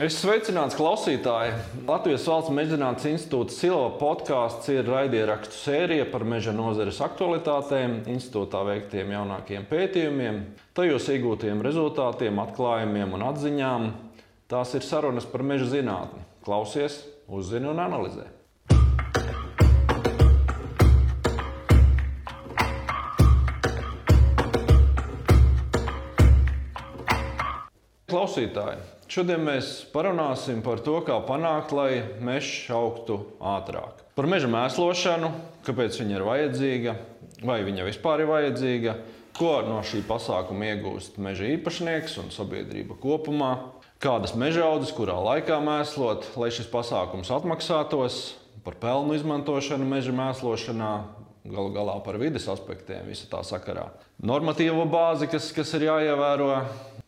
Es sveicināts klausītāji. Latvijas Valsts Mežģinātnes institūta Silva podkāsts ir raidierakstu sērija par meža nozares aktualitātēm, institūtā veiktiem jaunākiem pētījumiem, tajos iegūtiem rezultātiem, atklājumiem un atziņām. Tās ir sarunas par meža zinātni. Klausies, uzzini un analizē. Klausītāji, Šodien mēs parunāsim par to, kā panākt, lai mežs augtu ātrāk. Par meža mēslošanu, kāpēc viņa ir vajadzīga, vai viņa vispār ir vajadzīga, ko no šī pasākuma iegūst meža īpašnieks un sabiedrība kopumā, kādas meža audzes, kurā laikā mēslot, lai šis pasākums atmaksātos, par pelnu izmantošanu meža mēslošanā, galu galā par vidas aspektiem visā tā sakarā. Normatīvo bāzi, kas, kas ir jāievēro,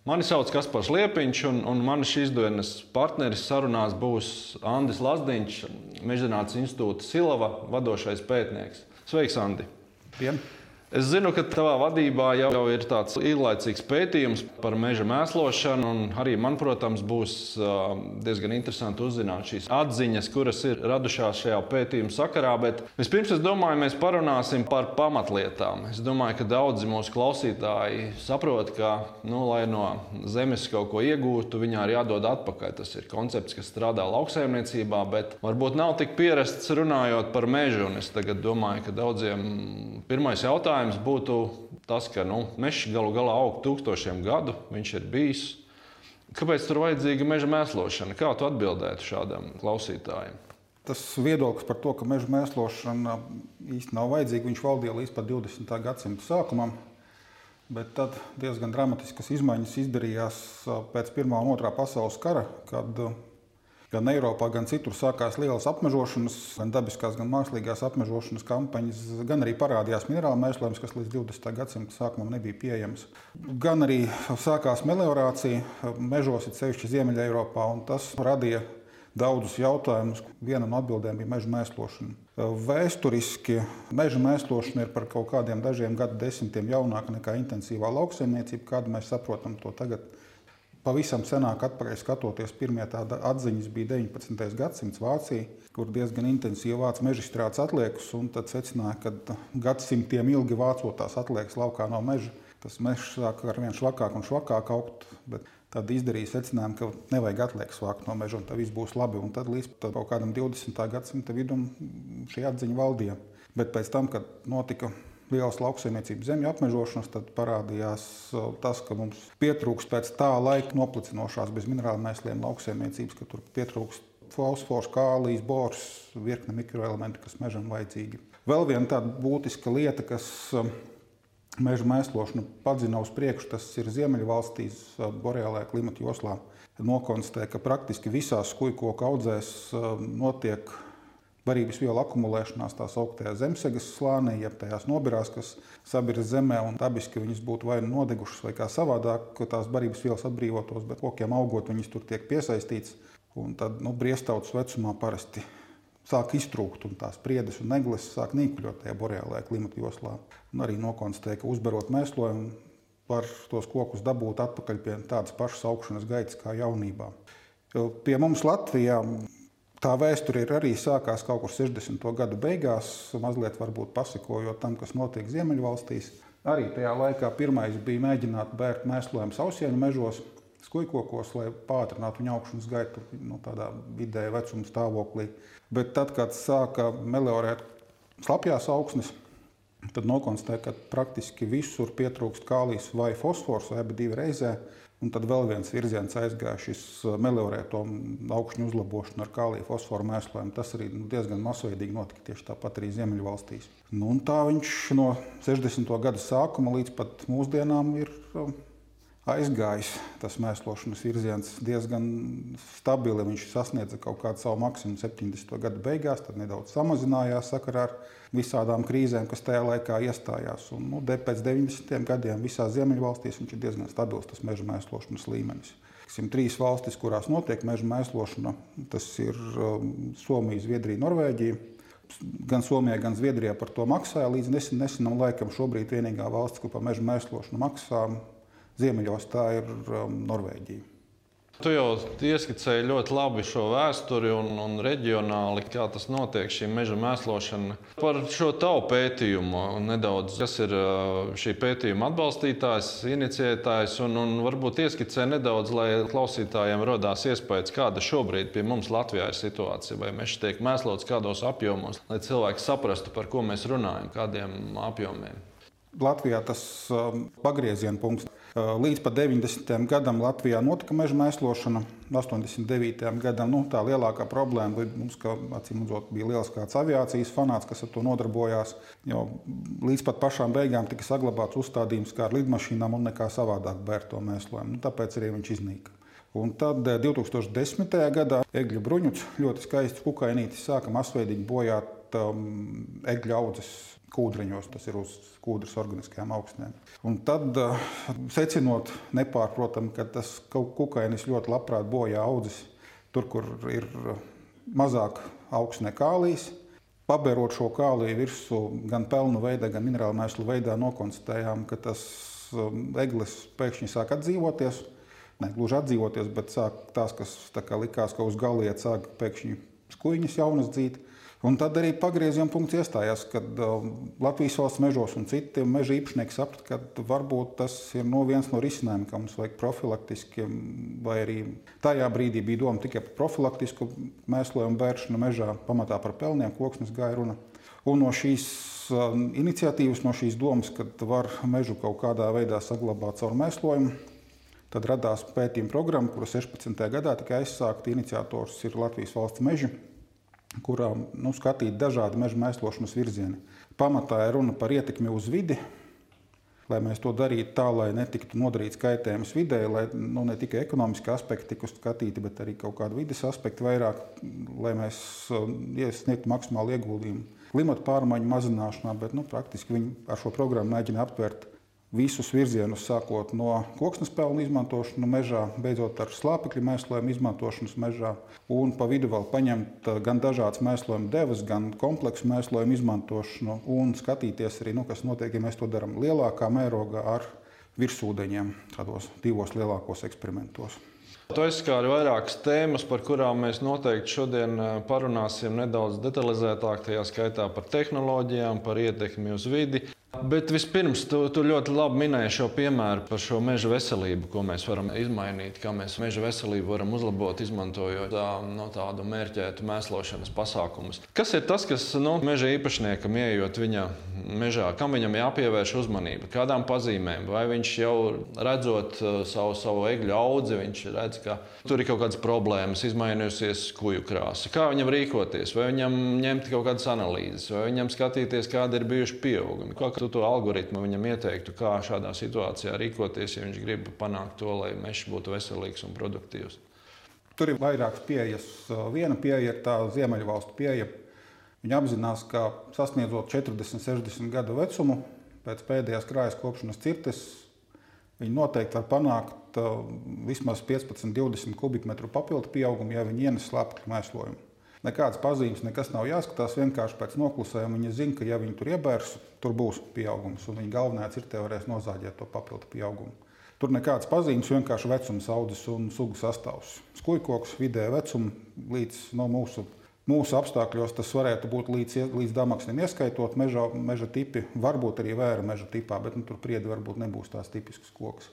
Mani sauc Kaspars Liepiņš, un, un manis šīs dienas partneris sarunās būs Andris Lazdiņš, Mežģinātnes institūta Silava vadošais pētnieks. Sveiks, Andi! Dien. Es zinu, ka tavā vadībā jau, jau ir tāds ilglaicīgs pētījums par meža mēslošanu, arī man, protams, būs diezgan interesanti uzzināt šīs atziņas, kuras ir radušās šajā pētījuma sakarā. Bet vispirms es domāju, mēs parunāsim par pamatlietām. Es domāju, ka daudzi mūsu klausītāji saprot, ka, nu, lai no zemes kaut ko iegūtu, viņā ir jādod atpakaļ. Tas ir koncepts, kas strādā lauksaimniecībā, bet varbūt nav tik pierasts runājot par mežu. Un es tagad domāju, ka daudziem pirmais jautājums jautājums būtu tas, ka nu, mežs galu galā aug tūkstošiem gadu, viņš ir bijis. Kāpēc tur vajadzīga meža mēslošana? Kā tu atbildētu šādam klausītājam? Tas viedoklis par to, ka meža mēslošana īstenībā nav vajadzīga, viņš valdīja līdz 20. gadsimta sākumam. Bet tad diezgan dramatiskas izmaiņas izdarījās pēc Pirmā un Otrā pasaules kara, kad Gan Eiropā, gan citur sākās lielas apmežošanas, gan dabiskās, gan mākslīgās apmežošanas kampaņas, gan arī parādījās minerālu mēslojums, kas līdz 20. gadsimta sākumam nebija pieejams. Gan arī sākās meliorācija mežos, it sevišķi Ziemeļā Eiropā, un tas radīja daudzus jautājumus. Viena no atbildēm bija meža mēslošana. Vēsturiski meža mēslošana ir par kaut kādiem dažiem gadu desmitiem jaunāka nekā intensīvā lauksaimniecība, kādu mēs saprotam to tagad. Pavisam senāk, skatoties, pirmie tāda atziņas bija 19. gadsimts Vācija, kur diezgan intensīvi vāca mežstrādes atliekas, un tad secināja, ka gadsimtiem ilgi vācot tās atliekas laukā no meža, tas mežs sāk ar vien švakāk un švakāk augt. Tad izdarīja secinājumu, ka nevajag atliekas vākt no meža, un tad viss būs labi. Un tad līdz kaut kādam 20. gadsimta vidum šī atziņa valdīja. Bet pēc tam, kad notika lielas lauksaimniecības zemju apmežošanas, tad parādījās uh, tas, ka mums pietrūkst pēc tā laika noplicinošās bez minerālu mēsliem lauksaimniecības, ka tur pietrūkst fosfors, kālijas, bors, virkne mikroelementu, kas mežam vajadzīgi. Vēl viena tāda būtiska lieta, kas um, meža mēslošanu padzina uz priekšu, tas ir Ziemeļvalstīs, uh, boreālajā klimata joslā. Nokonstatē, ka praktiski visās skujkoku audzēs uh, notiek barības vielu akumulēšanās tā augtajā zemsegas slānī, jeb tajās nobirās, kas sabiras zemē, un dabiski viņas būtu vai nodegušas, vai kā savādāk, ka tās barības vielas atbrīvotos, bet kokiem augot, viņas tur tiek piesaistītas. Un tad nu, briestautas vecumā parasti sāk iztrūkt, un tās priedes un negles sāk nīkuļot tajā boreālajā klimata joslā. Un arī nokonstatēja, ka uzbarot mēslojumu var tos kokus dabūt atpakaļ pie tādas pašas augšanas gaitas kā jaunībā. Pie mums Latvijā Tā vēsture ir arī sākās kaut kur 60. gadu beigās, mazliet varbūt pasakojot tam, kas notiek Ziemeļvalstīs. Arī tajā laikā pirmais bija mēģināt bērt mēslojumu sausieņu mežos, skujkokos, lai pātrinātu viņa augšanas gaitu nu, tādā vidēja vecuma stāvoklī. Bet tad, kad sāka meliorēt slapjās augsnes, tad nokonstatēja, ka praktiski visur pietrūkst kālijas vai fosfors, vai abi divi reizē. Un tad vēl viens virziens aizgāja šis uh, meliorēto augšņu uzlabošana ar kāliju fosforu mēslojumu. Tas arī nu, diezgan masveidīgi notika tieši tāpat arī Ziemeļvalstīs. Nu, tā viņš no 60. gada sākuma līdz pat mūsdienām ir um, aizgājis. Tas mēslošanas virziens diezgan stabili. Viņš sasniedza kaut kādu savu maksimumu 70. gada beigās, tad nedaudz samazinājās sakarā ar visādām krīzēm, kas tajā laikā iestājās. Un, nu, pēc 90. gadiem visās Ziemeļvalstīs viņš ir diezgan stabils, tas meža mēslošanas līmenis. Ir trīs valstis, kurās notiek meža mēslošana. Tas ir um, Somija, Zviedrija, Norvēģija. Gan Somijā, gan Zviedrijā par to maksāja līdz nesen, nesenam laikam. Šobrīd vienīgā valsts, kur par meža mēslošanu maksā Ziemeļos tā ir um, Norvēģija. Tu jau ieskicēji ļoti labi šo vēsturi un, un reģionāli, kā tas notiek, šī meža mēslošana. Par šo tavu pētījumu nedaudz, kas ir šī pētījuma atbalstītājs, iniciētājs, un, un varbūt ieskicē nedaudz, lai klausītājiem radās iespējas, kāda šobrīd pie mums Latvijā ir situācija, vai mežs tiek mēslots kādos apjomos, lai cilvēki saprastu, par ko mēs runājam, kādiem apjomiem. Latvijā tas um, pagrieziena punkts. Uh, līdz pat 90. gadam Latvijā notika meža mēslošana. 89. gadam nu, tā lielākā problēma mums, ka acīm redzot, bija liels kāds aviācijas fanāts, kas ar to nodarbojās. Jo līdz pat pašām beigām tika saglabāts uzstādījums, kā ar lidmašīnām un nekā savādāk bērt to mēslojumu. Nu, tāpēc arī viņš iznīka. Un tad 2010. Uh, gadā Egļu bruņuts ļoti skaists kukainītis sāka masveidīgi bojāt um, egļu audzes kūdriņos, tas ir uz kūdras organiskajām augstnēm. Un tad, eh, secinot nepārprotami, ka tas kukainis ļoti labprāt bojā audzes tur, kur ir mazāk augsne kālijas. Paberot šo kāliju virsū gan pelnu veidā, gan minerālu mēslu veidā, nokonstatējām, ka tas um, eglis pēkšņi sāk atdzīvoties. Ne gluži atdzīvoties, bet sāk, tās, kas tā likās, ka uz galiet sāk pēkšņi skuiņas jaunas dzīt. Un tad arī pagrieziena punkts iestājās, kad uh, Latvijas valsts mežos un citi meža īpašnieki saprata, ka varbūt tas ir no viens no risinājumiem, ka mums vajag profilaktiski, vai arī tajā brīdī bija doma tikai par profilaktisku mēslojumu vēršanu mežā, pamatā par pelniem, koksnes gāja runa. Un no šīs uh, iniciatīvas, no šīs domas, ka var mežu kaut kādā veidā saglabāt caur mēslojumu, tad radās pētījuma programma, kura 16. gadā tika aizsākta. Iniciators ir Latvijas valsts meža kurā nu, skatīt dažādi meža mēslošanas virzieni. Pamatā ir runa par ietekmi uz vidi, lai mēs to darītu tā, lai netiktu nodarīts kaitējums vidē, lai nu, ne tikai ekonomiski aspekti tiktu skatīti, bet arī kaut kādi vidas aspekti vairāk, lai mēs uh, sniegtu maksimālu ieguldījumu klimata pārmaiņu mazināšanā. Bet, nu, praktiski viņi ar šo programmu mēģina aptvert visus virzienus, sākot no koksnes pelnu izmantošanas mežā, beidzot ar slāpekļa mēslojumu izmantošanas mežā, un pa vidu vēl paņemt uh, gan dažādas mēslojuma devas, gan kompleksu mēslojumu izmantošanu, un skatīties arī, nu, kas notiek, ja mēs to darām lielākā mērogā ar virsūdeņiem, tādos divos lielākos eksperimentos. Tu aizskāri vairākas tēmas, par kurām mēs noteikti šodien uh, parunāsim nedaudz detalizētāk, tajā skaitā par tehnoloģijām, par ietekmi uz vidi. Bet vispirms, tu, tu ļoti labi minēji šo piemēru par šo meža veselību, ko mēs varam izmainīt, kā mēs meža veselību varam uzlabot, izmantojot tā, no tādu mērķētu mēslošanas pasākumus. Kas ir tas, kas nu, meža īpašniekam ieejot viņa mežā, kam viņam jāpievērš uzmanība, kādām pazīmēm? Vai viņš jau redzot savu, savu egļu audzi, viņš redz, ka tur ir kaut kādas problēmas, izmainījusies kuju krāsa. Kā viņam rīkoties? Vai viņam ņemt kaut kādas analīzes, vai viņam skatīties, kādi ir bijuši pieaugumi? Kā tu to algoritmu viņam ieteiktu, kā šādā situācijā rīkoties, ja viņš grib panākt to, lai mežs būtu veselīgs un produktīvs? Tur ir vairākas pieejas. Viena pieeja ir tā ziemeļvalstu pieeja. Viņi apzinās, ka sasniedzot 40, 60 gadu vecumu, pēc pēdējās krājas kopšanas cirtes, viņi noteikti var panākt uh, vismaz 15, 20 kubikmetru papildu pieaugumu, ja viņi ienes slāpekļu mēslojumu. Nekādas pazīmes, nekas nav jāskatās. Vienkārši pēc noklusējuma viņi zina, ka, ja viņi tur iebērs, tur būs pieaugums. Un viņa galvenais ir, te varēs nozāģēt to papildu pieaugumu. Tur nekādas pazīmes, vienkārši vecums, audzes un sugu sastāvs. Skujkoks vidēja vecuma līdz no mūsu, mūsu apstākļos tas varētu būt līdz, līdz damaksnim ieskaitot meža, meža tipi, varbūt arī vēra meža tipā, bet nu, tur priedi varbūt nebūs tās tipiskas koks.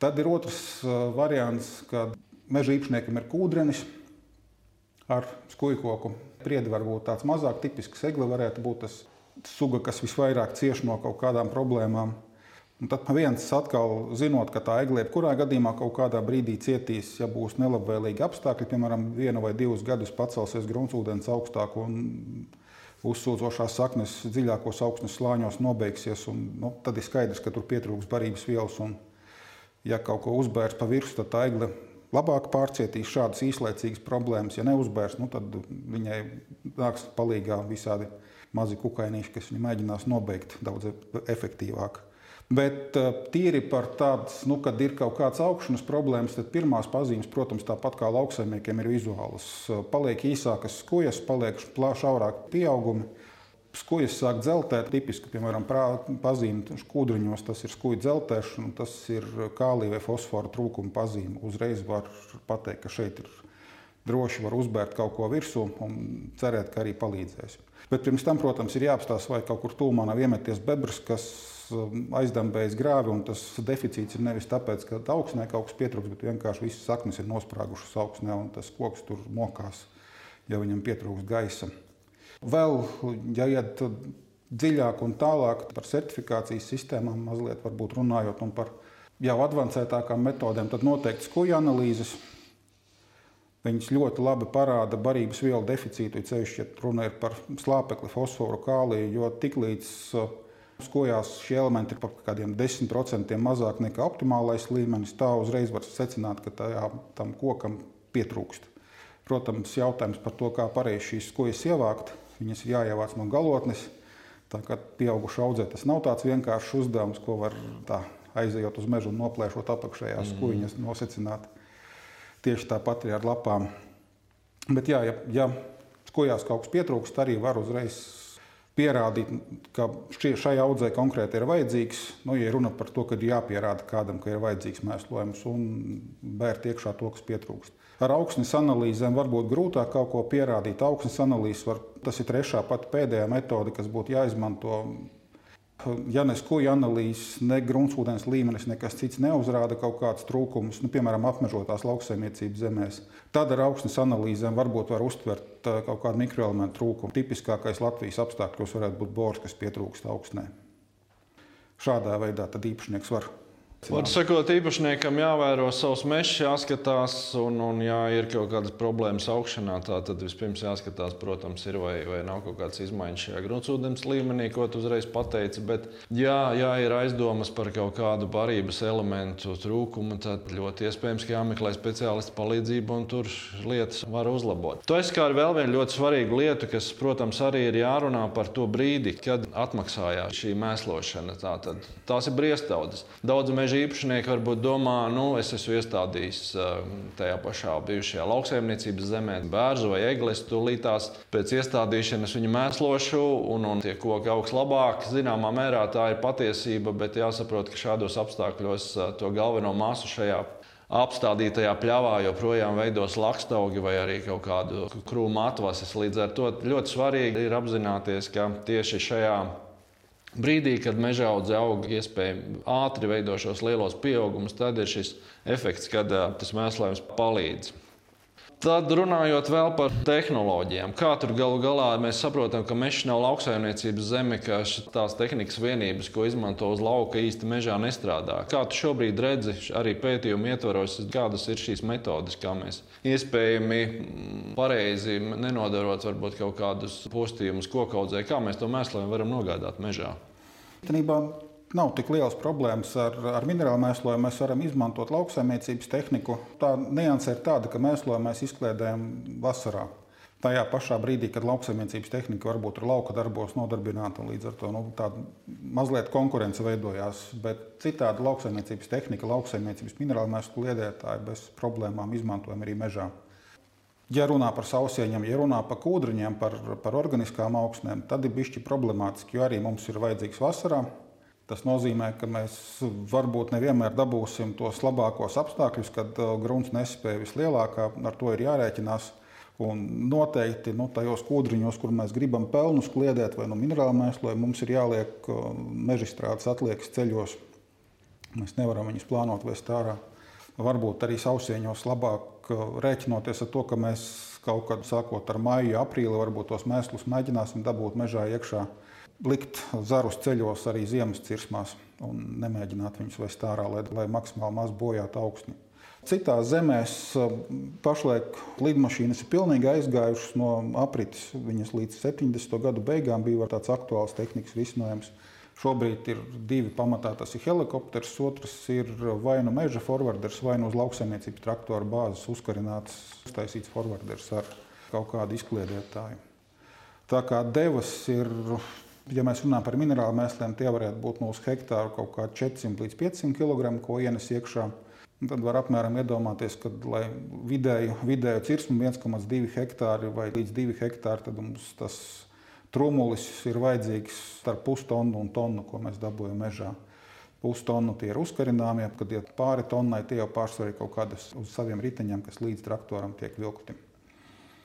Tad ir otrs uh, variants, kad meža īpašniekam ir kūdrenis, ar skujkoku. Priedi var būt tāds mazāk tipisks, egle varētu būt tas suga, kas visvairāk cieš no kaut kādām problēmām. Un tad viens atkal zinot, ka tā egle jebkurā gadījumā kaut kādā brīdī cietīs, ja būs nelabvēlīgi apstākļi, piemēram, vienu vai divus gadus pacelsies gruntsūdens augstāk un uzsūdzošās saknes dziļākos augstnes slāņos nobeigsies. Un, nu, tad ir skaidrs, ka tur pietrūks barības vielas. Un, ja kaut ko uzbērs pa virsmu, tad tā egle labāk pārcietīs šādas īslaicīgas problēmas. Ja neuzbērs, nu, tad viņai nāks palīdzīgā visādi mazi kukainīši, kas viņu mēģinās nobeigt daudz efektīvāk. Bet uh, tīri par tādu, nu, kad ir kaut kādas augšanas problēmas, tad pirmās pazīmes, protams, tāpat kā lauksaimniekiem, ir vizuālas. Paliek īsākas skujas, paliek šaurāki pieaugumi. Skujas sāk dzeltēt. Tipiski, piemēram, pazīme skūdriņos, tas ir skuja dzeltēšana, tas ir kālija vai fosfora trūkuma pazīme. Uzreiz var pateikt, ka šeit ir droši var uzbērt kaut ko virsū un cerēt, ka arī palīdzēs. Bet pirms tam, protams, ir jāapstāsta, vai kaut kur tūmā nav iemeties bebrs, kas um, aizdambējis grāvi. Tas deficīts ir nevis tāpēc, ka augsnē kaut kas pietrūks, bet vienkārši visas saknes ir nosprāgušas augsnē un tas koks tur mokās, ja viņam pietrūkst gaisa. Vēl, ja iet dziļāk un tālāk par certifikācijas sistēmām, mazliet runājot par jau avansētākām metodēm, tad noteikti skuja analīzes. Viņas ļoti labi parāda barības vielu deficītu, ceļš, ja runa ir par slāpekli, fosforu, kāliju, jo tiklīdz uh, skojās šie elementi ir par kādiem 10% mazāk nekā optimālais līmenis, tā uzreiz var secināt, ka tajā, tam kokam pietrūkst. Protams, jautājums par to, kā pareizi šīs skojas ievākt, viņas ir jāievāc no galotnes. Tā kā pieaugušu audzē tas nav tāds vienkāršs uzdevums, ko var tā, aizejot uz mežu un noplēšot apakšējās mm. skuiņas, nosecināt. Tieši tāpat arī ar lapām. Bet, jā, ja, ja skojās kaut kas pietrūkst, arī var uzreiz pierādīt, ka šie, šai audzē konkrēti ir vajadzīgs. Nu, ja runa par to, ka ir jāpierāda kādam, ka ir vajadzīgs mēslojums un bērt iekšā to, kas pietrūkst. Ar augsnes analīzēm var būt grūtāk kaut ko pierādīt. Augsnes analīzes var, tas ir trešā pat pēdējā metode, kas būtu jāizmanto Ja ne skuja analīzes, ne gruntsvudens līmenis, nekas cits neuzrāda kaut kādus trūkumus, nu, piemēram, apmežotās lauksaimniecības zemēs, tad ar augstnes analīzēm varbūt var uztvert kaut kādu mikroelementu trūkumu. Tipiskākais Latvijas apstākļos varētu būt bors, kas pietrūkst augstnē. Šādā veidā īpašnieks var Var sakot, īpašniekam jāvēro savs mežs, jāskatās, un, un ja ir kaut kādas problēmas augšanā, tā, tad vispirms jāskatās, protams, ir vai, vai nav kaut kādas izmaiņas šajā gruntsūdens līmenī, ko tu uzreiz pateici. Bet, jā, ja ir aizdomas par kaut kādu barības elementu trūkumu, tad ļoti iespējams, ka jāmeklē speciālistu palīdzību, un tur lietas var uzlabot. To es kā vēl vienu ļoti svarīgu lietu, kas, protams, arī ir jārunā par to brīdi, kad atmaksājās šī mēslošana. Tā, tad, tās ir briestaudas. Daudz meža īpašnieki varbūt domā, nu, es esmu iestādījis um, tajā pašā bijušajā lauksaimniecības zemē bērnu vai eglis. Tūlītās pēc iestādīšanas viņu mēslošu un, un tie koki augs labāk. Zināmā mērā tā ir patiesība, bet jāsaprot, ka šādos apstākļos uh, to galveno masu šajā apstādītajā pļavā joprojām veidos lakstaugi vai arī kaut kādu krūmu atvases. Līdz ar to ļoti svarīgi ir apzināties, ka tieši šajā Brīdī, kad meža audzē aug iespējami ātri veidošos lielos pieaugumus, tad ir šis efekts, kad tas mēslojums palīdz. Tad runājot vēl par tehnoloģijām, kā tur galu galā mēs saprotam, ka mežs nav lauksaimniecības zeme, ka tās tehnikas vienības, ko izmanto uz lauka, īsti mežā nestrādā. Kā tu šobrīd redzi, arī pētījumu ietvaros, kādas ir šīs metodes, kā mēs iespējami mm, pareizi nenodarot varbūt kaut kādus postījumus kokaudzē, kā mēs to mēslojumu varam nogādāt mežā? Tenībā nav tik liels problēmas ar, ar minerālu mēslojumu. Mēs varam izmantot lauksaimniecības tehniku. Tā nianse ir tāda, ka mēslojumu mēs izkliedējam vasarā. Tajā pašā brīdī, kad lauksaimniecības tehnika varbūt ir lauka darbos nodarbināta, līdz ar to nu, tāda mazliet konkurence veidojās. Bet citādi lauksaimniecības tehnika, lauksaimniecības minerālu mēslu liedētāji bez problēmām izmantojam arī mežā. Ja runā par sausieņiem, ja runā par kūdriņiem, par, par organiskām augsnēm, tad ir bijis problemātiski, jo arī mums ir vajadzīgs vasarā Tas nozīmē, ka mēs varbūt nevienmēr dabūsim tos labākos apstākļus, kad uh, grunts nespēja vislielākā. Ar to ir jārēķinās. Un noteikti nu, tajos kūdriņos, kur mēs gribam pelnus kliedēt vai no nu minerāla mēsloja, mums ir jāliek uh, mežstrādes atliekas ceļos. Mēs nevaram viņus plānot vest ārā. Varbūt arī sausieņos labāk uh, rēķinoties ar to, ka mēs kaut kad sākot ar maiju, aprīli, varbūt tos mēslus mēģināsim dabūt mežā iekšā likt zarus ceļos arī ziemas cirsmās un nemēģināt viņus vest ārā, lai, lai maksimāli maz bojātu augstni. Citās zemēs pašlaik lidmašīnas ir pilnīgi aizgājušas no aprites. Viņas līdz 70. gadu beigām bija tāds aktuāls tehnikas risinājums. Šobrīd ir divi pamatā. Tas ir helikopters, otrs ir vai nu meža forwarders, vai nu uz lauksaimniecības traktora bāzes uzkarināts, uztaisīts forwarders ar kaut kādu izkliedētāju. Tā kā devas ir Ja mēs runājam par minerālu mēsliem, tie varētu būt no uz hektāru kaut kā 400 līdz 500 kg, ko ienes iekšā. Tad var apmēram iedomāties, ka lai vidēju, vidēju cirsmu 1,2 hektāri vai līdz 2 hektāri, tad mums tas Trumulis ir vajadzīgs starp pustonu un tonu, ko mēs dabūjam mežā. Pustonu tie ir uzkarināmie, kad iet pāri tonnai, tie jau pārsvarīgi kaut kādas uz saviem riteņiem, kas līdz traktoram tiek vilkti.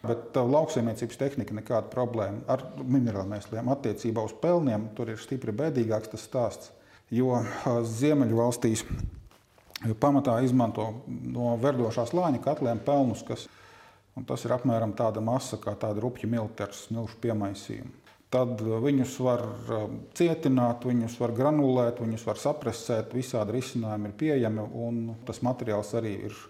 Bet uh, lauksaimniecības tehnika nekāda problēma ar minerālmēsliem. Attiecībā uz pelniem tur ir stipri bēdīgāks tas stāsts, jo uh, Ziemeļu valstīs pamatā izmanto no verdošās lāņa katliem pelnus, kas tas ir apmēram tāda masa kā tāda rupja milters smilšu piemaisījuma tad uh, viņus var uh, cietināt, viņus var granulēt, viņus var sapresēt. Visādi risinājumi ir pieejami, un tas materiāls arī ir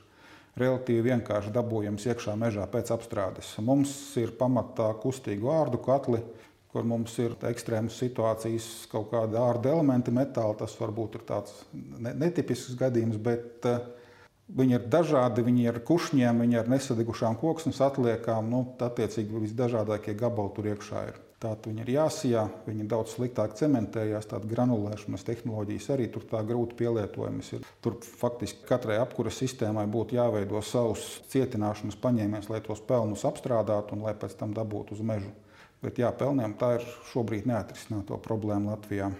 relatīvi vienkārši dabūjams iekšā mežā pēc apstrādes. Mums ir pamatā kustīgu ārdu katli, kur mums ir ekstrēmas situācijas, kaut kāda ārda elementi, metāli. Tas varbūt ir tāds netipisks gadījums, bet uh, Viņi ir dažādi, viņi ir kušņiem, viņi ir nesadegušām koksnes atliekām. Nu, attiecīgi, visdažādākie gabali tur iekšā ir. Tātad viņi ir jāsijā, viņi daudz sliktāk cementējās, tāda granulēšanas tehnoloģijas arī tur tā grūti pielietojamas. Ir. Tur faktiski katrai apkuras sistēmai būtu jāveido savs cietināšanas paņēmiens, lai tos pelnus apstrādātu un lai pēc tam dabūtu uz mežu. Bet jā, pelniem tā ir šobrīd neatrisināta problēma Latvijā.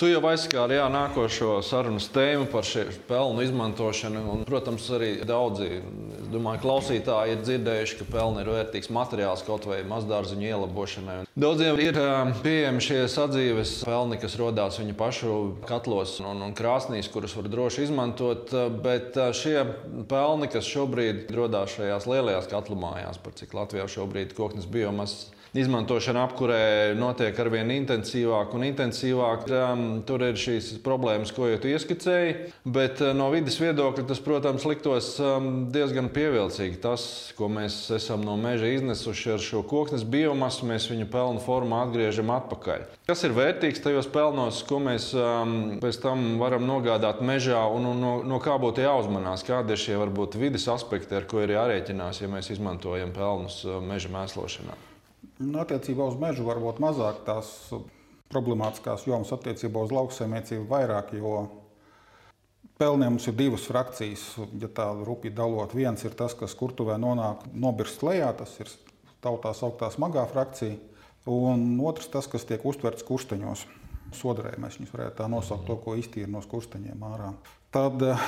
Tu jau aizskāri jā, nākošo sarunas tēmu par pelnu izmantošanu. Un, protams, arī daudzi domāju, klausītāji ir dzirdējuši, ka pelna ir vērtīgs materiāls kaut vai mazdārziņu ielabošanai. Daudziem ir pieejami šie sadzīves pelni, kas radās viņu pašu katlos un, un krāsnīs, kurus var droši izmantot. Bet šie pelni, kas šobrīd radās šajās lielajās katlumājās, par cik Latvijā šobrīd koknes biomasas izmantošana apkurē notiek ar vien intensīvāk un intensīvāk. Tur ir šīs problēmas, ko jau tu ieskicēji. Bet uh, no vidas viedokļa tas, protams, liktos um, diezgan pievilcīgi. Tas, ko mēs esam no meža iznesuši ar šo koksnes biomasu, mēs viņu pelnu formā atgriežam atpakaļ. Kas ir vērtīgs tajos pelnos, ko mēs um, pēc tam varam nogādāt mežā un, un no, no kā būtu jāuzmanās? Kādi ir šie varbūt vidas aspekti, ar ko ir jārēķinās, ja mēs izmantojam pelnus uh, meža mēslošanā? Nu, attiecībā uz mežu varbūt mazāk tās problemātiskās jomas, attiecībā uz lauksaimniecību vairāk, jo pelniem mums ir divas frakcijas. Ja tā rupi dalot, viens ir tas, kas kurtuvē nonāk nobirst lejā, tas ir tautā sauktā smagā frakcija, un otrs tas, kas tiek uztverts kursteņos. Sodrē mēs viņus varētu tā nosaukt, to, ko iztīra no kursteņiem ārā. Tad eh,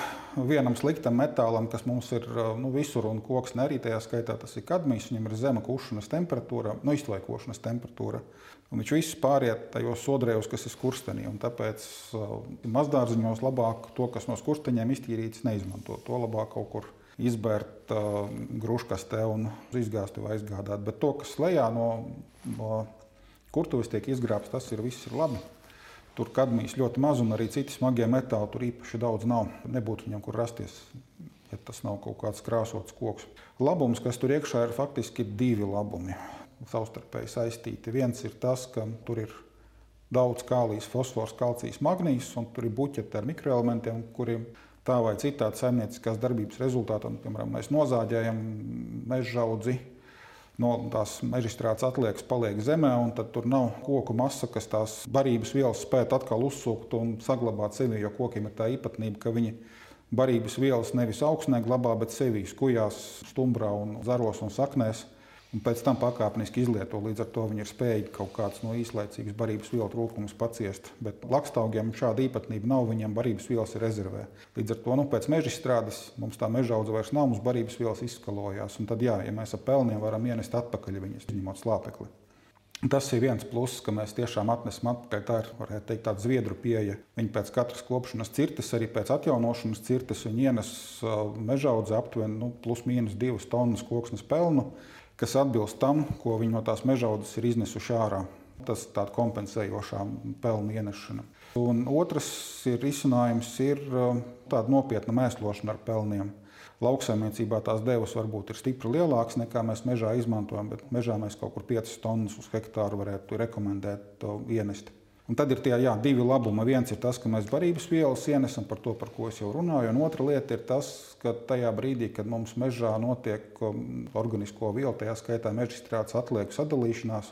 vienam sliktam metālam, kas mums ir eh, nu, visur un koks arī tajā skaitā, tas ir kadmijs. Viņam ir zema kušanas temperatūra, nu, izlaikošanas temperatūra. Un viņš viss pāriet tajos sodrējos, kas ir skurstenī. Tāpēc uh, mazdārziņos labāk to, kas no skursteņiem iztīrīts, neizmantot. To labāk kaut kur izbērt uh, gruškastē un izgāzt vai aizgādāt. Bet to, kas lejā no, no kurtuves tiek izgrābts, tas ir viss ir labi. Tur kadmijas ļoti maz, un arī citi smagie metāli tur īpaši daudz nav. Nebūtu viņam kur rasties, ja tas nav kaut kāds krāsots koks. Labums, kas tur iekšā ir, faktiski divi labumi. Savstarpēji saistīti. Viens ir tas, ka tur ir daudz kālijas, fosfors, kalcijs, magnīs, un tur ir buķeti ar mikroelementiem, kuriem tā vai citādi saimnieciskās darbības rezultātā, piemēram, mēs nozāģējam meža audzi no tās mežstrādes atliekas paliek zemē, un tur nav koku masa, kas tās barības vielas spētu atkal uzsūkt un saglabāt sevi. Jo kokiem ir tā īpatnība, ka viņi barības vielas nevis augstnē glabā, bet sevī skujās, stumbrā, un zaros un saknēs un pēc tam pakāpeniski izlieto. Līdz ar to viņi ir spējīgi kaut kāds no īslaicīgas barības vielu trūkums paciest. Bet lakstaugiem šāda īpatnība nav, viņiem barības vielas ir rezervē. Līdz ar to nu, pēc meža strādes mums tā meža audze vairs nav, mums barības vielas izskalojās. Un tad, jā, ja mēs ar pelniem varam ienest atpakaļ viņas, ņemot slāpekli. Tas ir viens pluss, ka mēs tiešām atnesam atpakaļ. Tā ir teikt, tāda zviedru pieeja. Viņi pēc katras kopšanas cirtes, arī pēc atjaunošanas cirtes, ienes uh, meža audzē aptuveni nu, plus mīnus divas tonnas koksnes pelnu kas atbilst tam, ko viņi no tās mežaudas ir iznesuši ārā. Tas ir tāds kompensējošā pelnu ienešana. Un otrs ir risinājums, ir uh, tāda nopietna mēslošana ar pelniem. Lauksaimniecībā tās devas varbūt ir stipri lielākas nekā mēs mežā izmantojam, bet mežā mēs kaut kur 5 tonnas uz hektāru varētu rekomendēt ienest. Un tad ir tie jā, divi labumi. Viens ir tas, ka mēs barības vielas ienesam par to, par ko es jau runāju, un otra lieta ir tas, ka tajā brīdī, kad mums mežā notiek organisko vielu, tajā skaitā meža strādes atlieku sadalīšanās,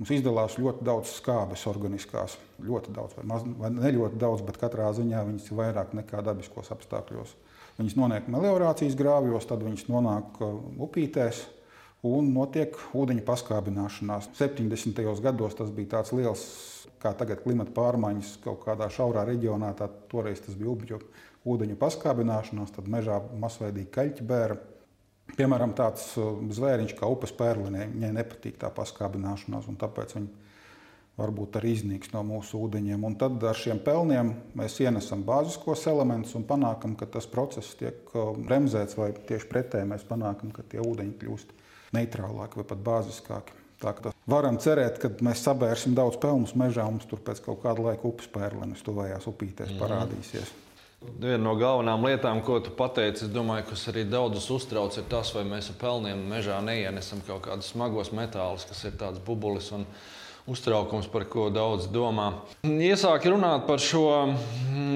mums izdalās ļoti daudz skābes organiskās. Ļoti daudz, vai, maz, vai ne ļoti daudz, bet katrā ziņā viņas ir vairāk nekā dabiskos apstākļos. Viņas nonāk meliorācijas grāvjos, tad viņas nonāk uh, upītēs un notiek ūdeņa paskābināšanās. 70. gados tas bija tāds liels, kā tagad klimata pārmaiņas kaut kādā šaurā reģionā, tā toreiz tas bija upju ūdeņa paskābināšanās, tad mežā masveidīgi kaļķi bēra. Piemēram, tāds uh, zvēriņš kā upes pērlinē, viņai nepatīk tā paskābināšanās, un tāpēc viņi varbūt arī iznīks no mūsu ūdeņiem. Un tad ar šiem pelniem mēs ienesam bāziskos elementus un panākam, ka tas process tiek uh, bremzēts, vai tieši pretēji mēs panākam, ka tie ūdeņi kļūst neitrālāki vai pat bāziskāki. Tā kā varam cerēt, ka mēs sabērsim daudz pelnu mežā, mums tur pēc kaut kāda laika upes pērlenes tuvējās upītēs mm. parādīsies. Viena no galvenajām lietām, ko tu pateici, es domāju, kas arī daudzus uztrauc, ir tas, vai mēs ar pelniem mežā neienesam kaut kādus smagos metālus, kas ir tāds bubulis. Un, uztraukums, par ko daudz domā. Iesāk runāt par šo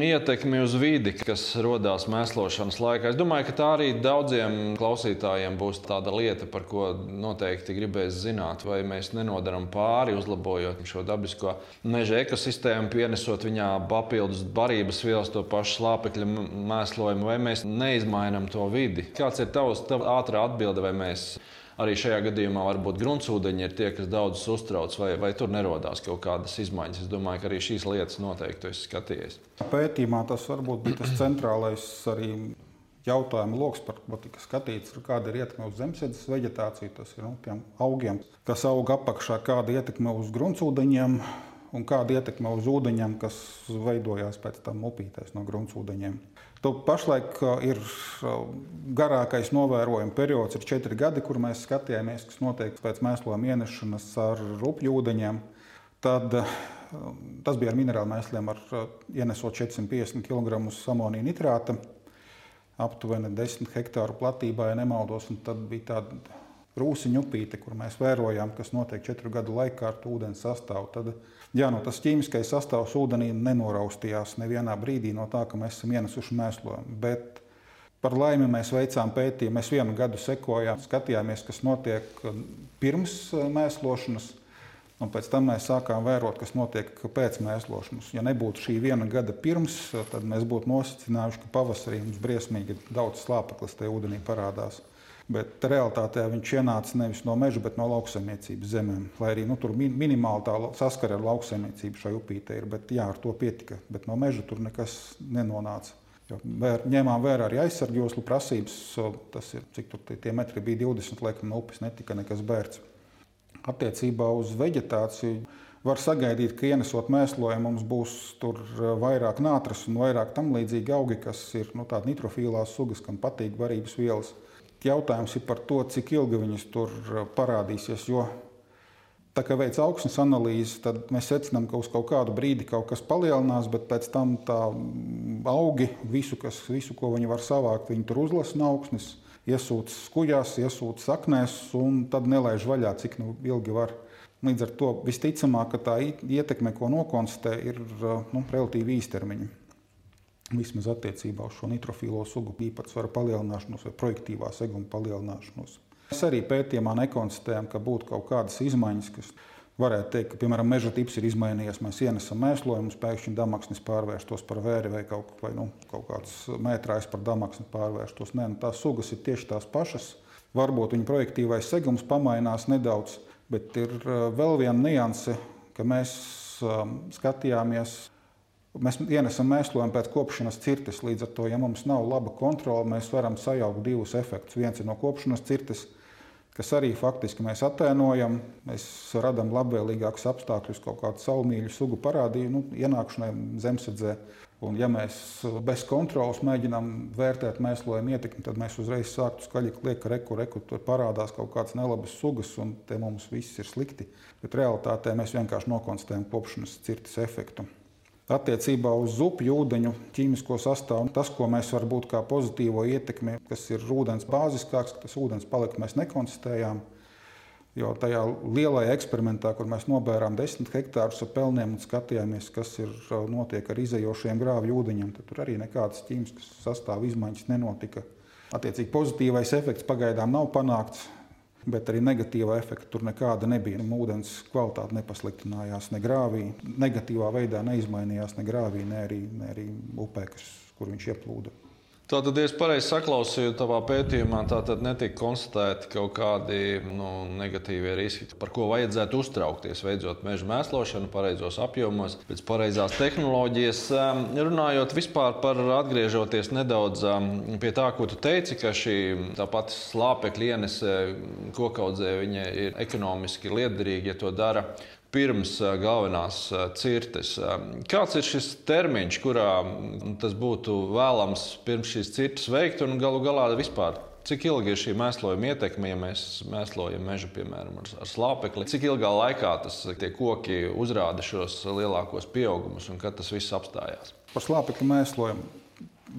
ietekmi uz vidi, kas radās mēslošanas laikā. Es domāju, ka tā arī daudziem klausītājiem būs tāda lieta, par ko noteikti gribēs zināt, vai mēs nenodaram pāri, uzlabojot šo dabisko meža ekosistēmu, pienesot viņā papildus barības vielas, to pašu slāpekļa mēslojumu, vai mēs neizmainām to vidi. Kāds ir tavs ātrā atbilde, vai mēs arī šajā gadījumā varbūt gruntsūdeņi ir tie, kas daudzus uztrauc, vai, vai tur nerodās kaut kādas izmaiņas. Es domāju, ka arī šīs lietas noteikti esmu skatījies. Pētījumā tas varbūt bija tas centrālais arī jautājumu lokus, par ko tika skatīts, kāda ir ietekme uz zemesēdzes vegetāciju, tas ir nu, tiem augiem, kas aug apakšā, kāda ietekme uz gruntsūdeņiem un kāda ietekme uz ūdeņiem, kas veidojās pēc tam upītēs no gruntsūdeņiem. Tu pašlaik uh, ir uh, garākais novērojuma periods, ir četri gadi, kur mēs skatījāmies, kas notiek pēc mēslojuma ienešanas ar rupju ūdeņiem. Tad, uh, tas bija ar minerālu mēsliem, ar ienesot 450 kg amonija nitrāta, aptuveni 10 hektāru platībā, ja nemaldos. Tad bija tāda rūsiņa upīte, kur mēs vērojām, kas notiek četru gadu laikā ar ūdens sastāvu. Tad, Jā, nu, tas ķīmiskais sastāvs ūdenī nenoraustījās nevienā brīdī no tā, ka mēs esam ienesuši mēslojumu. Bet par laimi mēs veicām pētījumu. Mēs vienu gadu sekojām, skatījāmies, kas notiek pirms eh, mēslošanas. Un pēc tam mēs sākām vērot, kas notiek pēc mēslošanas. Ja nebūtu šī viena gada pirms, tad mēs būtu nosacinājuši, ka pavasarī mums briesmīgi daudz slāpeklis tajā ūdenī parādās. Bet realitātē viņš ienāca nevis no meža, bet no lauksaimniecības zemēm. Lai arī nu, tur minimāli tā saskara ar lauksaimniecību šai upītē ir, bet jā, ar to pietika. Bet no meža tur nekas nenonāca. Jo vēr, ņēmām vērā arī aizsargjoslu prasības. Tas ir cik tur tie metri bija 20, laikam no upes netika nekas bērts. Attiecībā uz vegetāciju var sagaidīt, ka ienesot mēslojumu mums būs tur vairāk nātras un vairāk tam līdzīgi augi, kas ir nu, tādi nitrofīlās sugas, kam patīk varības vielas. Jautājums ir par to, cik ilgi viņas tur uh, parādīsies. Jo tā kā veids augsnes analīzi, tad mēs secinām, ka uz kaut kādu brīdi kaut kas palielinās, bet pēc tam tā mm, augi, visu, kas, visu ko viņi var savākt, viņi tur uzlasa no augsnes, iesūta skujās, iesūta saknēs un tad nelaiž vaļā, cik nu ilgi var. Līdz ar to visticamāk, ka tā ietekme, ko nokonstatē, ir uh, nu, relatīvi īstermiņa vismaz attiecībā uz šo nitrofīlo sugu īpatsvaru palielināšanos vai projektīvā seguma palielināšanos. Mēs arī pētījumā nekonstatējam, ka būtu kaut kādas izmaiņas, kas varētu teikt, ka, piemēram, meža tips ir izmainījies. Mēs ienesam mēslojumus, pēkšņi damaksnis pārvērstos par vēri vai kaut, vai, nu, kaut kāds mētrājs par damaksni pārvērstos. Nē, nu, tās sugas ir tieši tās pašas. Varbūt viņa projektīvais segums pamainās nedaudz, bet ir uh, vēl viena nianse, ka mēs um, skatījāmies Mēs ienesam mēslojumu pēc kopšanas cirtes. Līdz ar to, ja mums nav laba kontrole, mēs varam sajaukt divus efektus. Viens ir no kopšanas cirtes, kas arī faktiski mēs attēlojam. Mēs radām labvēlīgākus apstākļus kaut kādu saulmīļu sugu parādību, nu, ienākšanai zemesardzē. Un, ja mēs bez kontrolas mēģinām vērtēt mēslojumu ietekmi, tad mēs uzreiz sāktu skaļi kliegt, ka reku, reku, tur parādās kaut kādas nelabas sugas, un te mums viss ir slikti. Bet realitātē mēs vienkārši nokonstatējam kopšanas cirtes efektu. Attiecībā uz upju ūdeņu ķīmisko sastāvu, tas, ko mēs varbūt kā pozitīvo ietekmi, kas ir ūdens bāziskāks, tas ūdens palika mēs nekonstatējām. Jo tajā lielajā eksperimentā, kur mēs nobērām desmit hektārus ar pelniem un skatījāmies, kas ir notiek ar izējošiem grāvju ūdeņiem, tad tur arī nekādas ķīmiskas sastāvu izmaiņas nenotika. Attiecīgi pozitīvais efekts pagaidām nav panākts bet arī negatīvā efekta tur nekāda nebija. Ūdens kvalitāte nepasliktinājās ne grāvī, negatīvā veidā neizmainījās ne grāvī, ne arī, ne arī upē, kas, kur viņš ieplūda. Tātad, ja es pareizi saklausīju, tavā pētījumā tātad netika konstatēti kaut kādi nu, negatīvie riski, par ko vajadzētu uztraukties, veicot meža mēslošanu pareizos apjomos, pēc pareizās tehnoloģijas. Runājot vispār par atgriežoties nedaudz pie tā, ko tu teici, ka šī tāpat slāpekļa ienese kokaudzē ir ekonomiski liederīga, ja to dara pirms galvenās cirtes. Kāds ir šis termiņš, kurā tas būtu vēlams pirms šīs cirtes veikt un galu galā vispār? Cik ilgi ir šī mēslojuma ietekme, ja mēs mēslojam mežu, piemēram, ar, ar slāpekli? Cik ilgā laikā tas, tie koki uzrāda šos lielākos pieaugumus un kad tas viss apstājās? Par slāpekļa mēslojumu.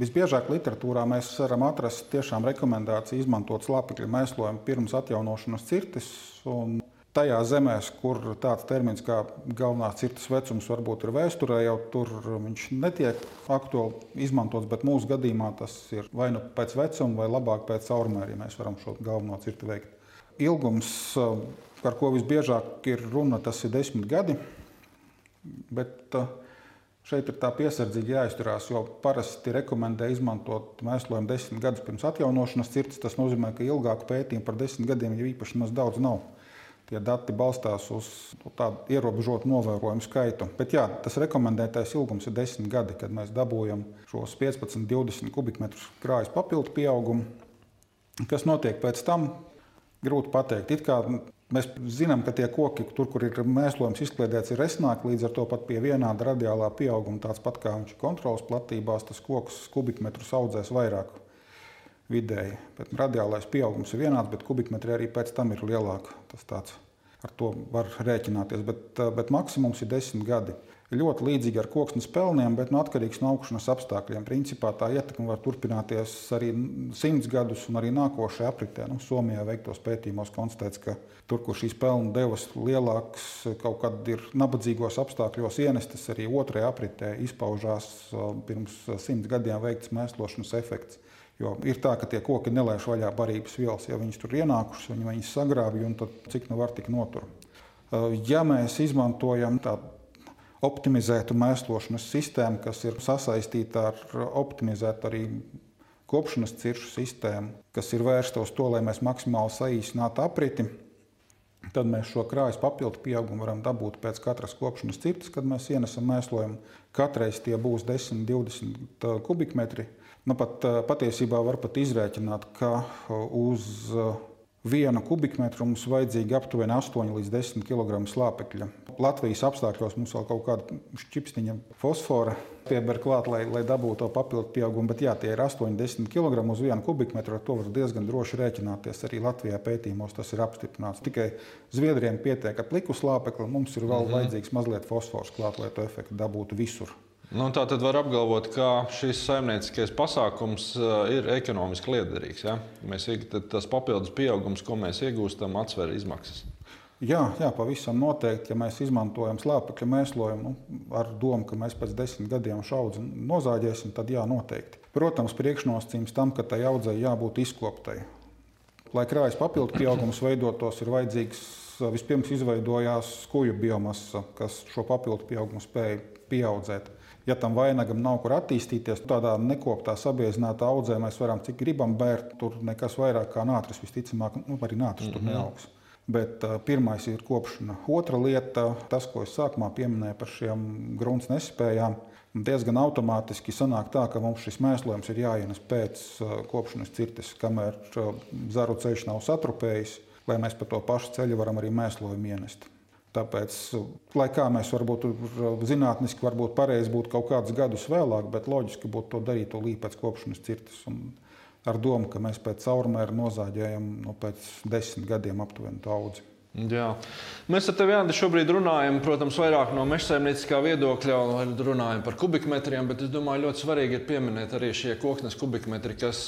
Visbiežāk literatūrā mēs varam atrast tiešām rekomendāciju izmantot slāpekļa mēslojumu pirms atjaunošanas cirtes. Tajā zemēs, kur tāds termins kā galvenās cirtas vecums varbūt ir vēsturē, jau tur viņš netiek aktuāli izmantots, bet mūsu gadījumā tas ir vai nu pēc vecuma, vai labāk pēc caurmēriem, ja mēs varam šo galveno cirti veikt. Ilgums, par ko visbiežāk ir runa, tas ir desmit gadi, bet šeit ir tā piesardzīgi jāizturās, jo parasti rekomendē izmantot mēslojumu desmit gadus pirms atjaunošanas cirtas. Tas nozīmē, ka ilgāku pētījumu par desmit gadiem jau īpaši maz daudz nav. Tie dati balstās uz nu, tādu ierobežotu novērojumu skaitu. Bet jā, tas rekomendētais ilgums ir 10 gadi, kad mēs dabūjam šos 15, 20 kubikmetrus krājas papildu pieaugumu. Kas notiek pēc tam, grūti pateikt. It kā mēs zinām, ka tie koki, tur, kur ir mēslojums izkliedēts, ir resnāki, līdz ar to pat pie vienāda radiālā pieauguma, tāds pat kā viņš ir kontrols platībās, tas koks kubikmetrus audzēs vairāk vidēji. Bet radiālais pieaugums ir vienāds, bet kubikmetri arī pēc tam ir lielāki. Tas tāds ar to var rēķināties, bet, bet maksimums ir desmit gadi. Ļoti līdzīgi ar koksnes pelniem, bet no atkarīgs no augšanas apstākļiem. Principā tā ietekme var turpināties arī simts gadus un arī nākošajā apritē. Nu, Somijā veiktos pētījumos konstatēts, ka tur, kur šīs pelnu devas lielākas, kaut kad ir nabadzīgos apstākļos ienestas, arī otrajā apritē izpaužās pirms simts gadiem veikts mēslošanas efekts. Jo ir tā, ka tie koki nelaiž vaļā barības vielas. Ja viņas tur ienākušas, viņi viņas sagrābja un cik nu var tik notur. Uh, ja mēs izmantojam tādu optimizētu mēslošanas sistēmu, kas ir sasaistīta ar optimizētu arī kopšanas ciršu sistēmu, kas ir vērsta uz to, lai mēs maksimāli saīsinātu apriti, tad mēs šo krājas papildu pieaugumu varam dabūt pēc katras kopšanas cirtas, kad mēs ienesam mēslojumu. Katreiz tie būs 10, 20 kubikmetri. Nu, pat, eh, patiesībā var pat izrēķināt, ka eh, uz eh, vienu kubikmetru mums vajadzīgi aptuveni 8 līdz 10 kg slāpekļa. Latvijas apstākļos mums vēl kaut kāda čipstiņa fosfora pieber klāt, lai, lai dabūtu to papildu pieaugumu. Bet jā, tie ir 80 kg uz vienu kubikmetru. Ar to var diezgan droši rēķināties. Arī Latvijā pētījumos tas ir apstiprināts. Tikai Zviedriem pietiek ar pliku slāpekli, mums ir vēl -hmm. vajadzīgs mazliet fosfors klāt, lai to efektu dabūtu visur. Nu, tā tad var apgalvot, ka šis saimnieciskais pasākums uh, ir ekonomiski liederīgs. Ja? Mēs, tas papildus pieaugums, ko mēs iegūstam, atsver izmaksas. Jā, jā, pavisam noteikti. Ja mēs izmantojam slāpekļa mēslojumu nu, ar domu, ka mēs pēc desmit gadiem šaudzi nozāģēsim, tad jā, noteikti. Protams, priekšnosacījums tam, ka tai audzei jābūt izkoptai. Lai krājas papildu pieaugums veidotos, ir vajadzīgs vispirms izveidojās skuju biomasa, kas šo papildu pieaugumu spēja pieaudzēt. Ja tam vainagam nav kur attīstīties, tādā nekoptā sabiezinātā audzē mēs varam cik gribam bērt, tur nekas vairāk kā nātris visticamāk, nu, arī nātris mm -hmm. tur mhm. neaugs. Bet pirmais ir kopšana. Otra lieta, tas, ko es sākumā pieminēju par šiem grunts nespējām, diezgan automātiski sanāk tā, ka mums šis mēslojums ir jāienes pēc kopšanas cirtes, kamēr zaru ceļš nav satrupējis, lai mēs pa to pašu ceļu varam arī mēslojumu ienest. Tāpēc, lai kā mēs varbūt zinātniski, varbūt pareizi būtu kaut kādus gadus vēlāk, bet loģiski būtu to darīt to līdz pēc kopšanas cirtas. Un ar domu, ka mēs pēc caurmēra nozāģējam no nu, pēc desmit gadiem aptuveni to audzi. Jā. Mēs ar tevi Andi, šobrīd runājam, protams, vairāk no mežsaimnieciskā viedokļa, runājam par kubikmetriem, bet es domāju, ļoti svarīgi ir pieminēt arī šie koksnes kubikmetri, kas,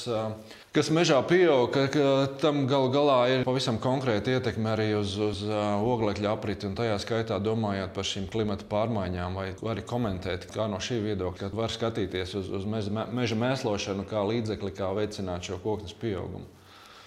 kas mežā pieaug, ka, ka tam galu galā ir pavisam konkrēta ietekme arī uz, uz oglekļa apriti, un tajā skaitā domājot par šīm klimata pārmaiņām, vai arī komentēt, kā no šī viedokļa var skatīties uz, uz meža, meža mēslošanu kā līdzekli, kā veicināt šo koksnes pieaugumu.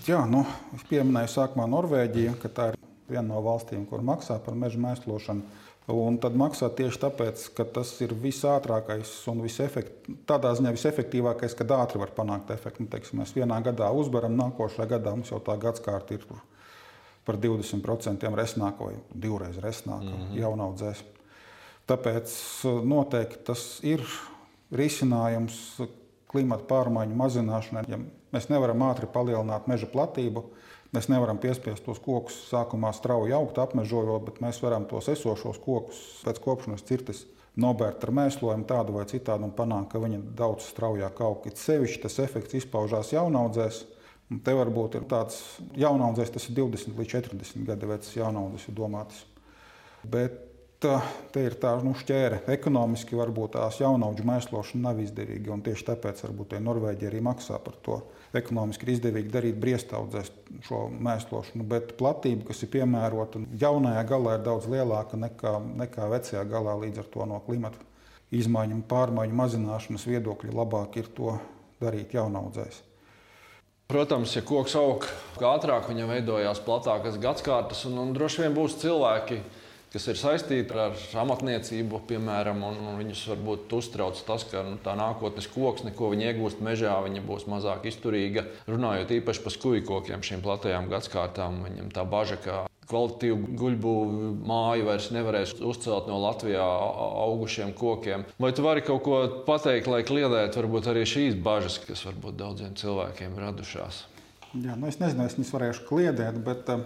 Jā, nu, es pieminēju sākumā Norvēģiju, ka tā ir viena no valstīm, kur maksā par meža mēslošanu. Un tad maksā tieši tāpēc, ka tas ir visātrākais un visefekt, tādā ziņā visefektīvākais, kad ātri var panākt efektu. Nu, teiksim, mēs vienā gadā uzvaram, nākošajā gadā mums jau tā gadsimta ir par 20% resnāko, divreiz resnāko mm -hmm. jaunaudzēs. Tāpēc noteikti tas ir risinājums klimata pārmaiņu mazināšanai. Ja mēs nevaram ātri palielināt meža platību, Mēs nevaram piespiest tos kokus sākumā strauji augt, apmežojot, bet mēs varam tos esošos kokus pēc kopšanas cirtes nobērt ar mēslojumu tādu vai citādu un panākt, ka viņi daudz straujāk aug. It sevišķi tas efekts izpaužās jaunaudzēs. Un te varbūt ir tāds jaunaudzēs, tas ir 20 līdz 40 gadu vecs jaunaudzes ir domāts. Bet te ir tā nu, šķēre. Ekonomiski varbūt tās jaunaudžu mēslošana nav izdevīga. Tieši tāpēc varbūt Norvēģija arī maksā par to. Ekonomiski ir izdevīgi darīt briestaudzēs šo mēslošanu, bet platība, kas ir piemērota jaunajā galā, ir daudz lielāka nekā, nekā vecajā galā. Līdz ar to no klimata izmaiņu un pārmaiņu mazināšanas viedokļa labāk ir to darīt jaunaudzēs. Protams, ja koks aug ātrāk, viņam veidojās platākas gadsimtas, un, un droši vien būs cilvēki, kas ir saistīti ar amatniecību, piemēram, un, un viņus varbūt uztrauc tas, ka nu, tā nākotnes koksne, ko viņi iegūst mežā, viņa būs mazāk izturīga. Runājot īpaši par skūju kokiem, šīm platajām gadsimtām, viņam tā bažas, ka kvalitatīvu guļbūvu māju vairs nevarēs uzcelt no Latvijā augušiem kokiem. Vai tu vari kaut ko pateikt, lai kliedētu varbūt arī šīs bažas, kas varbūt daudziem cilvēkiem radušās? Jā, nu es nezinu, es viņas varēšu kliedēt, bet uh,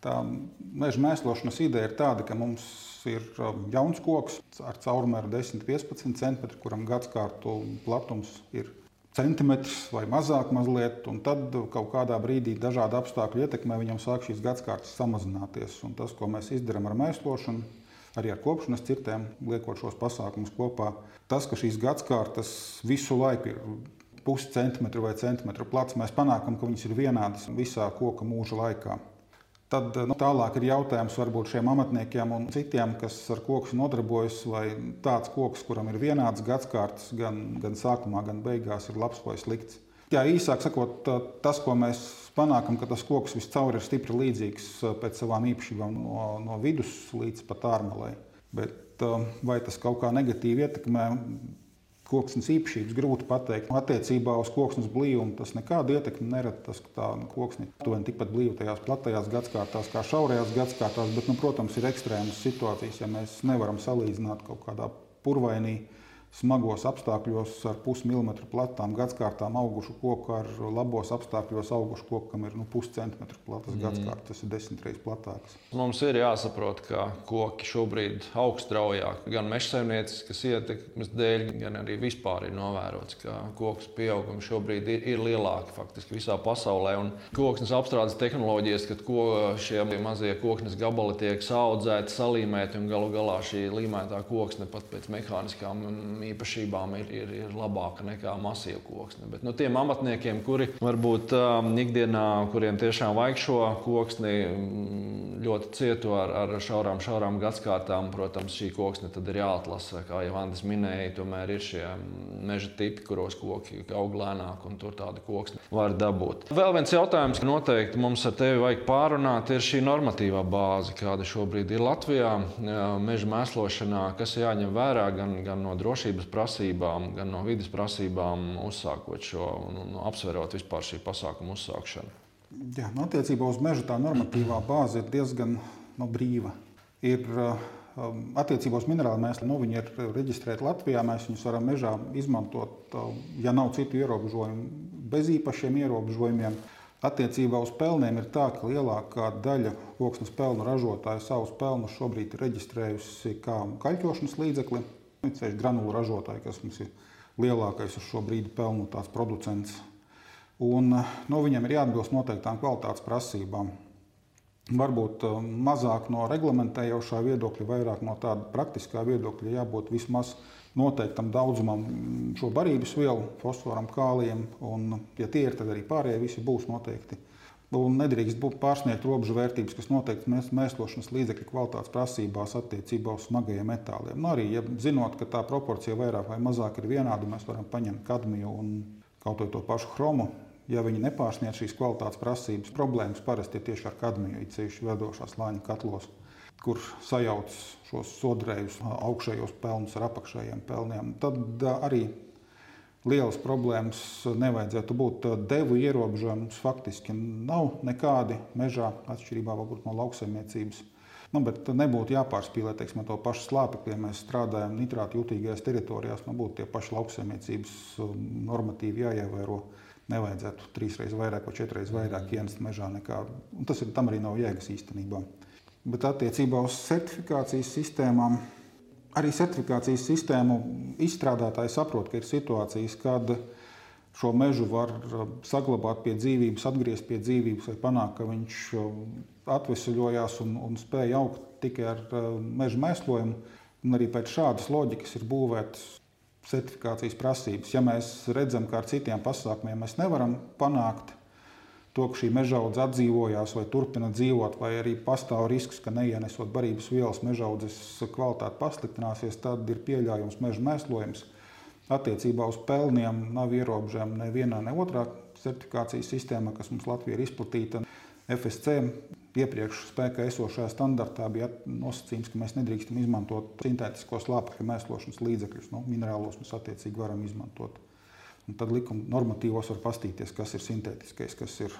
Tā meža mēslošanas ideja ir tāda, ka mums ir um, jauns koks ar caurmēru 10-15 cm, kuram gadsimtu platums ir centimetrs vai mazāk, mazliet, un tad kaut kādā brīdī dažādu apstākļu ietekmē viņam sāk šīs gadsimtas samazināties. Un tas, ko mēs izdarām ar mēslošanu, arī ar kopšanas cirtēm, liekot šos pasākumus kopā, tas, ka šīs gadsimtas visu laiku ir pusi centimetru vai centimetru plats, mēs panākam, ka viņas ir vienādas visā koka mūža laikā. Tad nu, tālāk ir jautājums varbūt šiem amatniekiem un citiem, kas ar koku nodarbojas, vai tāds koks, kuram ir vienāds gadskārtas, gan, gan sākumā, gan beigās, ir labs vai slikts. Jā, īsāk sakot, tas, ko mēs panākam, ka tas koks viscaur ir stipri līdzīgs pēc savām īpašībām no, no vidus līdz pat ārmalai. Bet vai tas kaut kā negatīvi ietekmē koksnes īpašības grūti pateikt. Attiecībā uz koksnes blīvumu tas nekādu ietekmi nerada. Tas, ka tā koksne ir tikpat blīva tajās platajās gadsimtās kā šaurajās gadsimtās, bet, nu, protams, ir ekstrēmas situācijas, ja mēs nevaram salīdzināt kaut kādā purvainī smagos apstākļos ar pusmilimetru platām gadsimtām augušu koku ar labos apstākļos augušu koku, kam ir nu, puscentimetru platas mm. gadsimts, tas ir desmit reizes platāks. Mums ir jāsaprot, ka koki šobrīd aug straujāk. Gan meža saimnieciskas ietekmes dēļ, gan arī vispār ir novērots, ka koks pieaugums šobrīd ir, ir lielāki faktiski visā pasaulē. Un koksnes apstrādes tehnoloģijas, kad ko šie mazie koksnes gabali tiek audzēti, salīmēti un galu galā šī līmētā koksne pat pēc mehāniskām īpašībām ir, ir, ir labāka nekā masīva koksne. Bet nu, tiem amatniekiem, kuri varbūt um, ikdienā, kuriem tiešām vajag šo koksni, mm, ļoti cietu ar, ar šaurām, šaurām gadsimtām, protams, šī koksne ir jāatlasa. Kā jau Andris minēja, tomēr ir šie meža tipi, kuros koki aug lēnāk, un tur tādu koksni var dabūt. Vēl viens jautājums, ka noteikti mums ar tevi vajag pārunāt, ir šī normatīvā bāze, kāda šobrīd ir Latvijā meža mēslošanā, kas jāņem vērā gan, gan no drošības drošības prasībām, gan no vidas prasībām, uzsākot šo un, un apsverot vispār šī pasākuma uzsākšanu? Jā, nu, attiecībā uz meža tā normatīvā bāze ir diezgan nu, brīva. Ir, um, Attiecībā uz minerālu mēslu nu, viņi ir reģistrēti Latvijā. Mēs viņus varam mežā izmantot, uh, ja nav citu ierobežojumu, bez īpašiem ierobežojumiem. Attiecībā uz pelniem ir tā, ka lielākā daļa koksnes pelnu ražotāju savus pelnus šobrīd ir reģistrējusi kā kaļķošanas līdzekli. Ceļš granulu ražotāji, kas mums ir lielākais uz šo brīdi pelnu tās producents. Un, nu, viņam ir jāatbilst noteiktām kvalitātes prasībām. Varbūt uh, mazāk no reglamentējošā viedokļa, vairāk no tāda praktiskā viedokļa, jābūt vismaz noteiktam daudzumam šo barības vielu, fosforam, kālijam. Un, ja tie ir, tad arī pārējie visi būs noteikti un nedrīkst būt pārsniegt robežu vērtības, kas noteikti mēs, mēslošanas līdzekļu kvalitātes prasībās attiecībā uz smagajiem metāliem. Nu, arī ja zinot, ka tā proporcija vairāk vai mazāk ir vienāda, mēs varam paņemt kadmiju un kaut to pašu chromu. Ja viņi nepārsniedz šīs kvalitātes prasības, problēmas parasti ir tieši ar kadmiju, it sevišķi vedošās lāņu katlos. kur sajauc šos sodrējus, augšējos pelnus ar apakšējiem pelniem. Tad arī lielas problēmas nevajadzētu būt. Devu ierobežojums faktiski nav nekādi mežā, atšķirībā no lauksaimniecības. Nu, bet nebūtu jāpārspīlē teiksim, to pašu slāpekli, ja mēs strādājam nitrātu jutīgajās teritorijās. Nu, būtu tie paši lauksaimniecības normatīvi jāievēro. Nevajadzētu trīs reizes vairāk vai četras reizes vairāk ienest mežā nekā. Un tas ir tam arī nav jēgas īstenībā. Bet attiecībā uz certifikācijas sistēmām, arī certifikācijas sistēmu izstrādātāji saprot, ka ir situācijas, kad šo mežu var uh, saglabāt pie dzīvības, atgriezt pie dzīvības, vai panākt, ka viņš uh, atvesaļojās un, un spēja augt tikai ar uh, meža mēslojumu. Un arī pēc šādas loģikas ir būvētas certifikācijas prasības. Ja mēs redzam, ka ar citiem pasākumiem mēs nevaram panākt to, ka šī mežaudze atdzīvojās vai turpina dzīvot, vai arī pastāv risks, ka neienesot barības vielas mežaudzes kvalitāte pasliktināsies, tad ir pieļaujams meža mēslojums. Attiecībā uz pelniem nav ierobežojumi nevienā, ne otrā certifikācijas sistēmā, kas mums Latvijā ir izplatīta. FSC iepriekš spēkā esošajā standartā bija nosacījums, ka mēs nedrīkstam izmantot sintētisko slāpekļa mēslošanas līdzekļus. Nu, minerālos mēs attiecīgi varam izmantot. Un tad likuma normatīvos var paskatīties, kas ir sintētiskais, kas ir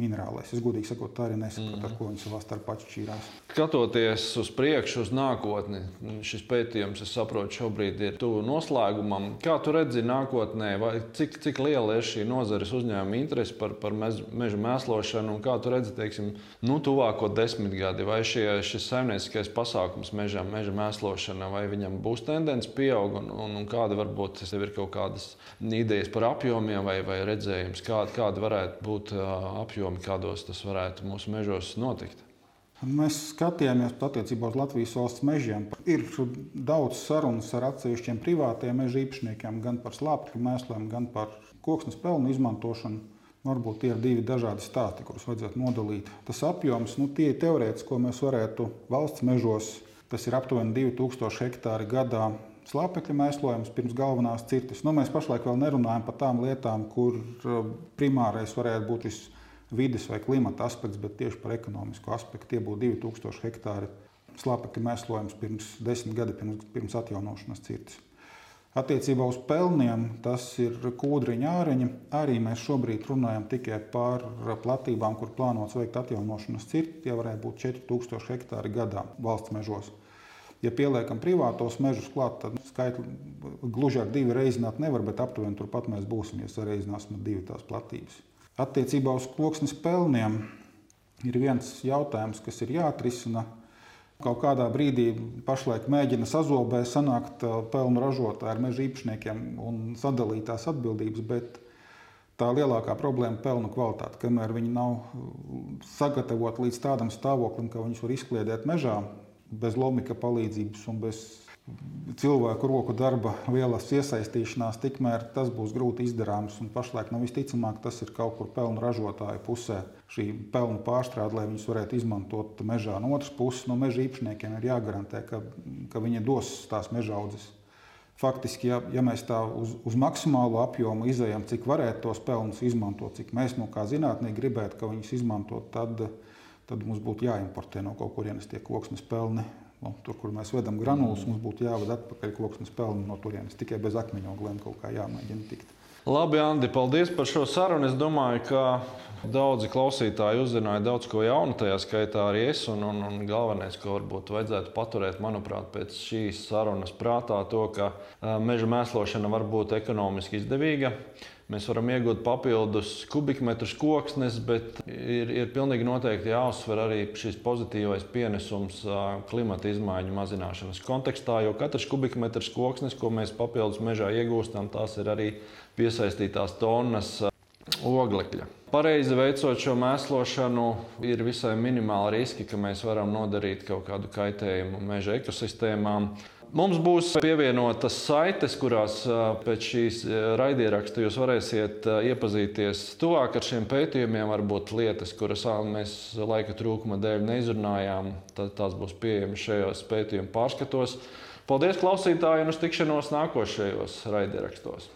minerālais. Es godīgi sakot, tā arī nesaprotu, mm. ar ko viņi savā starpā atšķīrās. Skatoties uz priekšu, uz nākotni, šis pētījums, es saprotu, šobrīd ir tuvu noslēgumam. Kā tu redzi nākotnē, cik, cik liela ir šī nozares uzņēmuma interese par, par mez, meža mēslošanu, un kā tu redzi, teiksim, nu, tuvāko desmitgadi, vai šie, šis saimnieciskais pasākums mežam, meža mēslošana, vai viņam būs tendence pieaug, un, un, un kāda varbūt tev ir kaut kādas idejas par apjomiem vai, vai redzējums, kāda, kāda varētu būt apjoma apjomi, kādos tas varētu mūsu mežos notikt? Mēs skatījāmies attiecībā uz Latvijas valsts mežiem. Ir daudz sarunas ar atsevišķiem privātiem meža īpašniekiem, gan par slāpekļu mēsliem, gan par koksnes pelnu izmantošanu. Varbūt tie ir divi dažādi stāsti, kurus vajadzētu nodalīt. Tas apjoms, nu, tie ir teorētiski, ko mēs varētu valsts mežos, tas ir aptuveni 2000 hektāri gadā. Slāpekļa mēslojums pirms galvenās cirtas. Nu, mēs pašlaik vēl nerunājam par tām lietām, kur uh, primārais varētu būt viss vidas vai klimata aspekts, bet tieši par ekonomisku aspektu. Tie būtu 2000 hektāri slāpekļa mēslojums pirms desmit gadiem, pirms, pirms atjaunošanas cirtas. Attiecībā uz pelniem tas ir kūdriņa āreņi. Arī mēs šobrīd runājam tikai par platībām, kur plānots veikt atjaunošanas cirti. Tie varētu būt 4000 hektāri gadā valsts mežos. Ja pieliekam privātos mežus klāt, tad skaitli gluži ar divi reizināt nevar, bet aptuveni turpat mēs būsim, ja sareizināsim divi tās platības. Attiecībā uz koksnes pelniem ir viens jautājums, kas ir jāatrisina. Kaut kādā brīdī pašlaik mēģina sazobēt, sanākt pelnu ražotāji ar meža īpašniekiem un sadalīt tās atbildības, bet tā lielākā problēma ir pelnu kvalitāte. Kamēr viņi nav sagatavoti līdz tādam stāvoklim, ka viņus var izkliedēt mežā bez lomika palīdzības un bez cilvēku roku darba vielas iesaistīšanās, tikmēr tas būs grūti izdarāms. Pašlaik nu, visticamāk tas ir kaut kur pelnu ražotāju pusē. Šī pelnu pārstrāde, lai viņus varētu izmantot mežā. No otras puses, no meža īpašniekiem ir jāgarantē, ka, ka viņi dos tās meža audzes. Faktiski, ja, ja mēs tā uz, uz maksimālo apjomu izējām, cik varētu tos pelnus izmantot, cik mēs no kā zinātnieki gribētu, ka viņus izmantot, tad, tad mums būtu jāimportē no kaut kurienes tie koksnes pelni Nu, tur, kur mēs vedam granulas, mums būtu jāvada atpakaļ koksnes pelni no turienes. Tikai bez akmeņogliem kaut kā jāmēģina tikt. Labi, Andi, paldies par šo sarunu. Es domāju, ka daudzi klausītāji uzzināja daudz ko jaunu, tajā skaitā arī es. Un, un, un galvenais, ko varbūt vajadzētu paturēt, manuprāt, pēc šīs sarunas prātā, to, ka meža mēslošana var būt ekonomiski izdevīga. Mēs varam iegūt papildus kubikmetrus koksnes, bet ir, ir pilnīgi noteikti jāuzsver arī šis pozitīvais pienesums klimata izmaiņu mazināšanas kontekstā, jo katrs kubikmetrs koksnes, ko mēs papildus mežā iegūstam, tās ir arī piesaistītās tonnas oglekļa. Pareizi veicot šo mēslošanu, ir visai minimāli riski, ka mēs varam nodarīt kaut kādu kaitējumu meža ekosistēmām. Mums būs pievienotas saites, kurās pēc šīs raidieraksta jūs varēsiet iepazīties tuvāk ar šiem pētījumiem. Varbūt lietas, kuras mēs laika trūkuma dēļ neizrunājām, tad tās būs pieejamas šajos pētījumu pārskatos. Paldies, klausītāji, un uz tikšanos nākošajos raidierakstos!